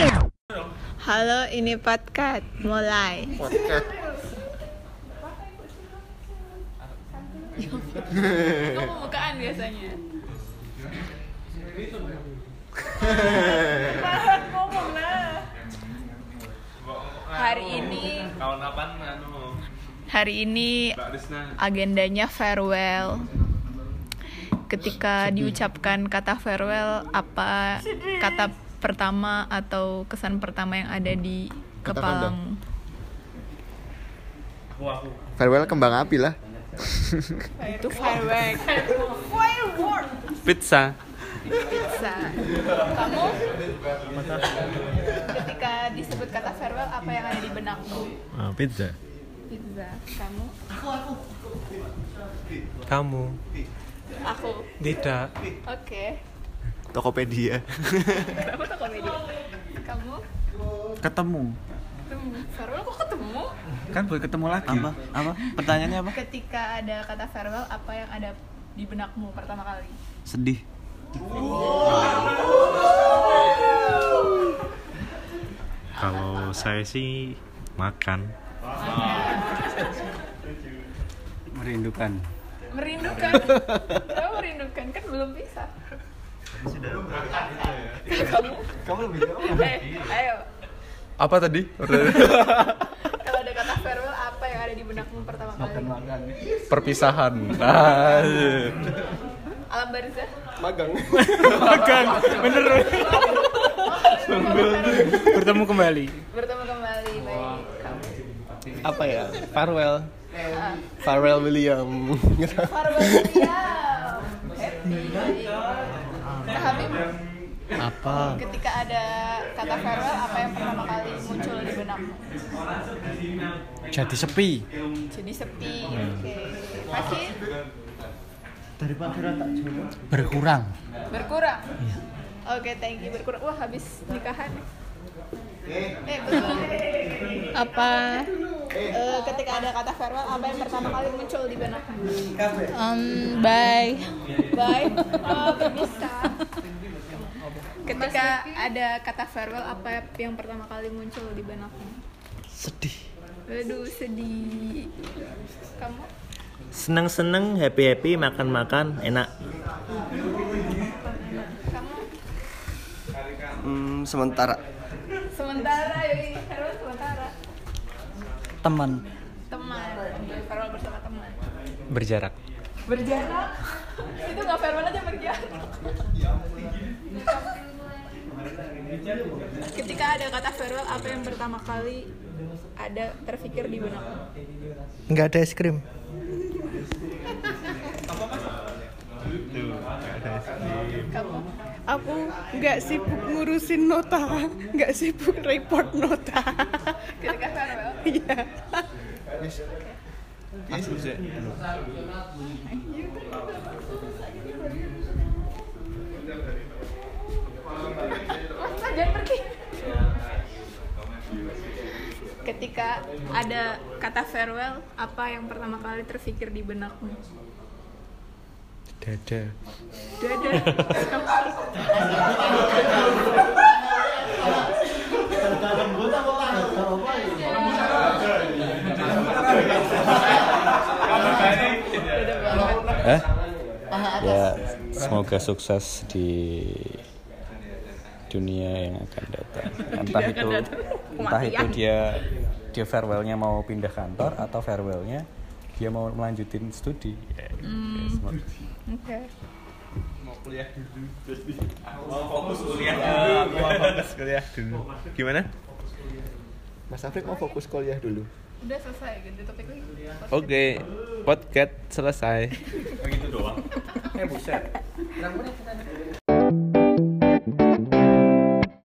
Halo, ini podcast mulai. Podcast. Kamu pembukaan biasanya. ngomong lah. Hari ini anu? hari ini agendanya farewell. Ketika diucapkan kata farewell, apa kata pertama atau kesan pertama yang ada di kepalamu? Aku aku. Farewell kembang api lah. Itu firework. Firework. Pizza. Bisa. Kamu? Ketika disebut kata farewell, apa yang ada di benakmu? Ah, pizza. Pizza. Kamu? Kamu Aku. tidak. Oke. Tokopedia. ketemu Ketemu. Farewell kok ketemu? kan boleh ketemu lagi apa apa pertanyaannya apa Ketika ada kata farewell, apa yang ada di benakmu pertama kali? sedih Kalau saya sih makan. merindukan Merindukan. Kamu merindukan kan belum bisa. Kamu? kamu lebih Eh, ayo. Apa tadi? Kalau ada kata farewell, apa yang ada di benakmu pertama kali? makan Perpisahan. Ah, iya. Alam barzah? Magang. Makan, bener. Bertemu kembali. Bertemu kembali, baik. Apa ya farewell Ah. farewell William Farewell William. Happy. Nah, Habib, apa ketika ada kata farewell, apa yang pertama kali muncul di benakmu? jadi sepi Jadi sepi. Oke. Masih berkurang berkurang. Oke, thank you berkurang. Wah, habis nikahan. Eh, belum. Apa eh, ketika ada kata farewell, apa yang pertama kali muncul di benakmu? Um, bye. Bye. Oh, bisa. Ketika ada kata farewell, apa yang pertama kali muncul di benakmu? sedih Aduh, sedih. Kamu? seneng seneng happy happy makan makan enak Kamu? hmm, sementara Sementara, ya farewell sementara. teman Teman. Farewell bersama teman. Berjarak. Berjarak? Itu nggak farewell aja berjarak. Ketika ada kata farewell, apa yang pertama kali ada terfikir di benakmu? nggak ada es krim Kamu? Aku nggak sibuk ngurusin nota, nggak sibuk report nota. Ketika farewell? Iya. Mas, Ketika ada kata farewell, apa yang pertama kali terfikir di benakmu? Dada. Dadah. eh ya semoga sukses di dunia yang akan datang entah itu entah itu dia dia farewellnya mau pindah kantor atau farewellnya dia mau melanjutin studi semoga- Oke. Mau kuliah dulu. Mau fokus kuliah dulu. Mau fokus kuliah dulu. Gimana? Mas Afrik mau fokus kuliah dulu. Udah selesai ganti topik lagi. Oke, podcast selesai. Eh buset.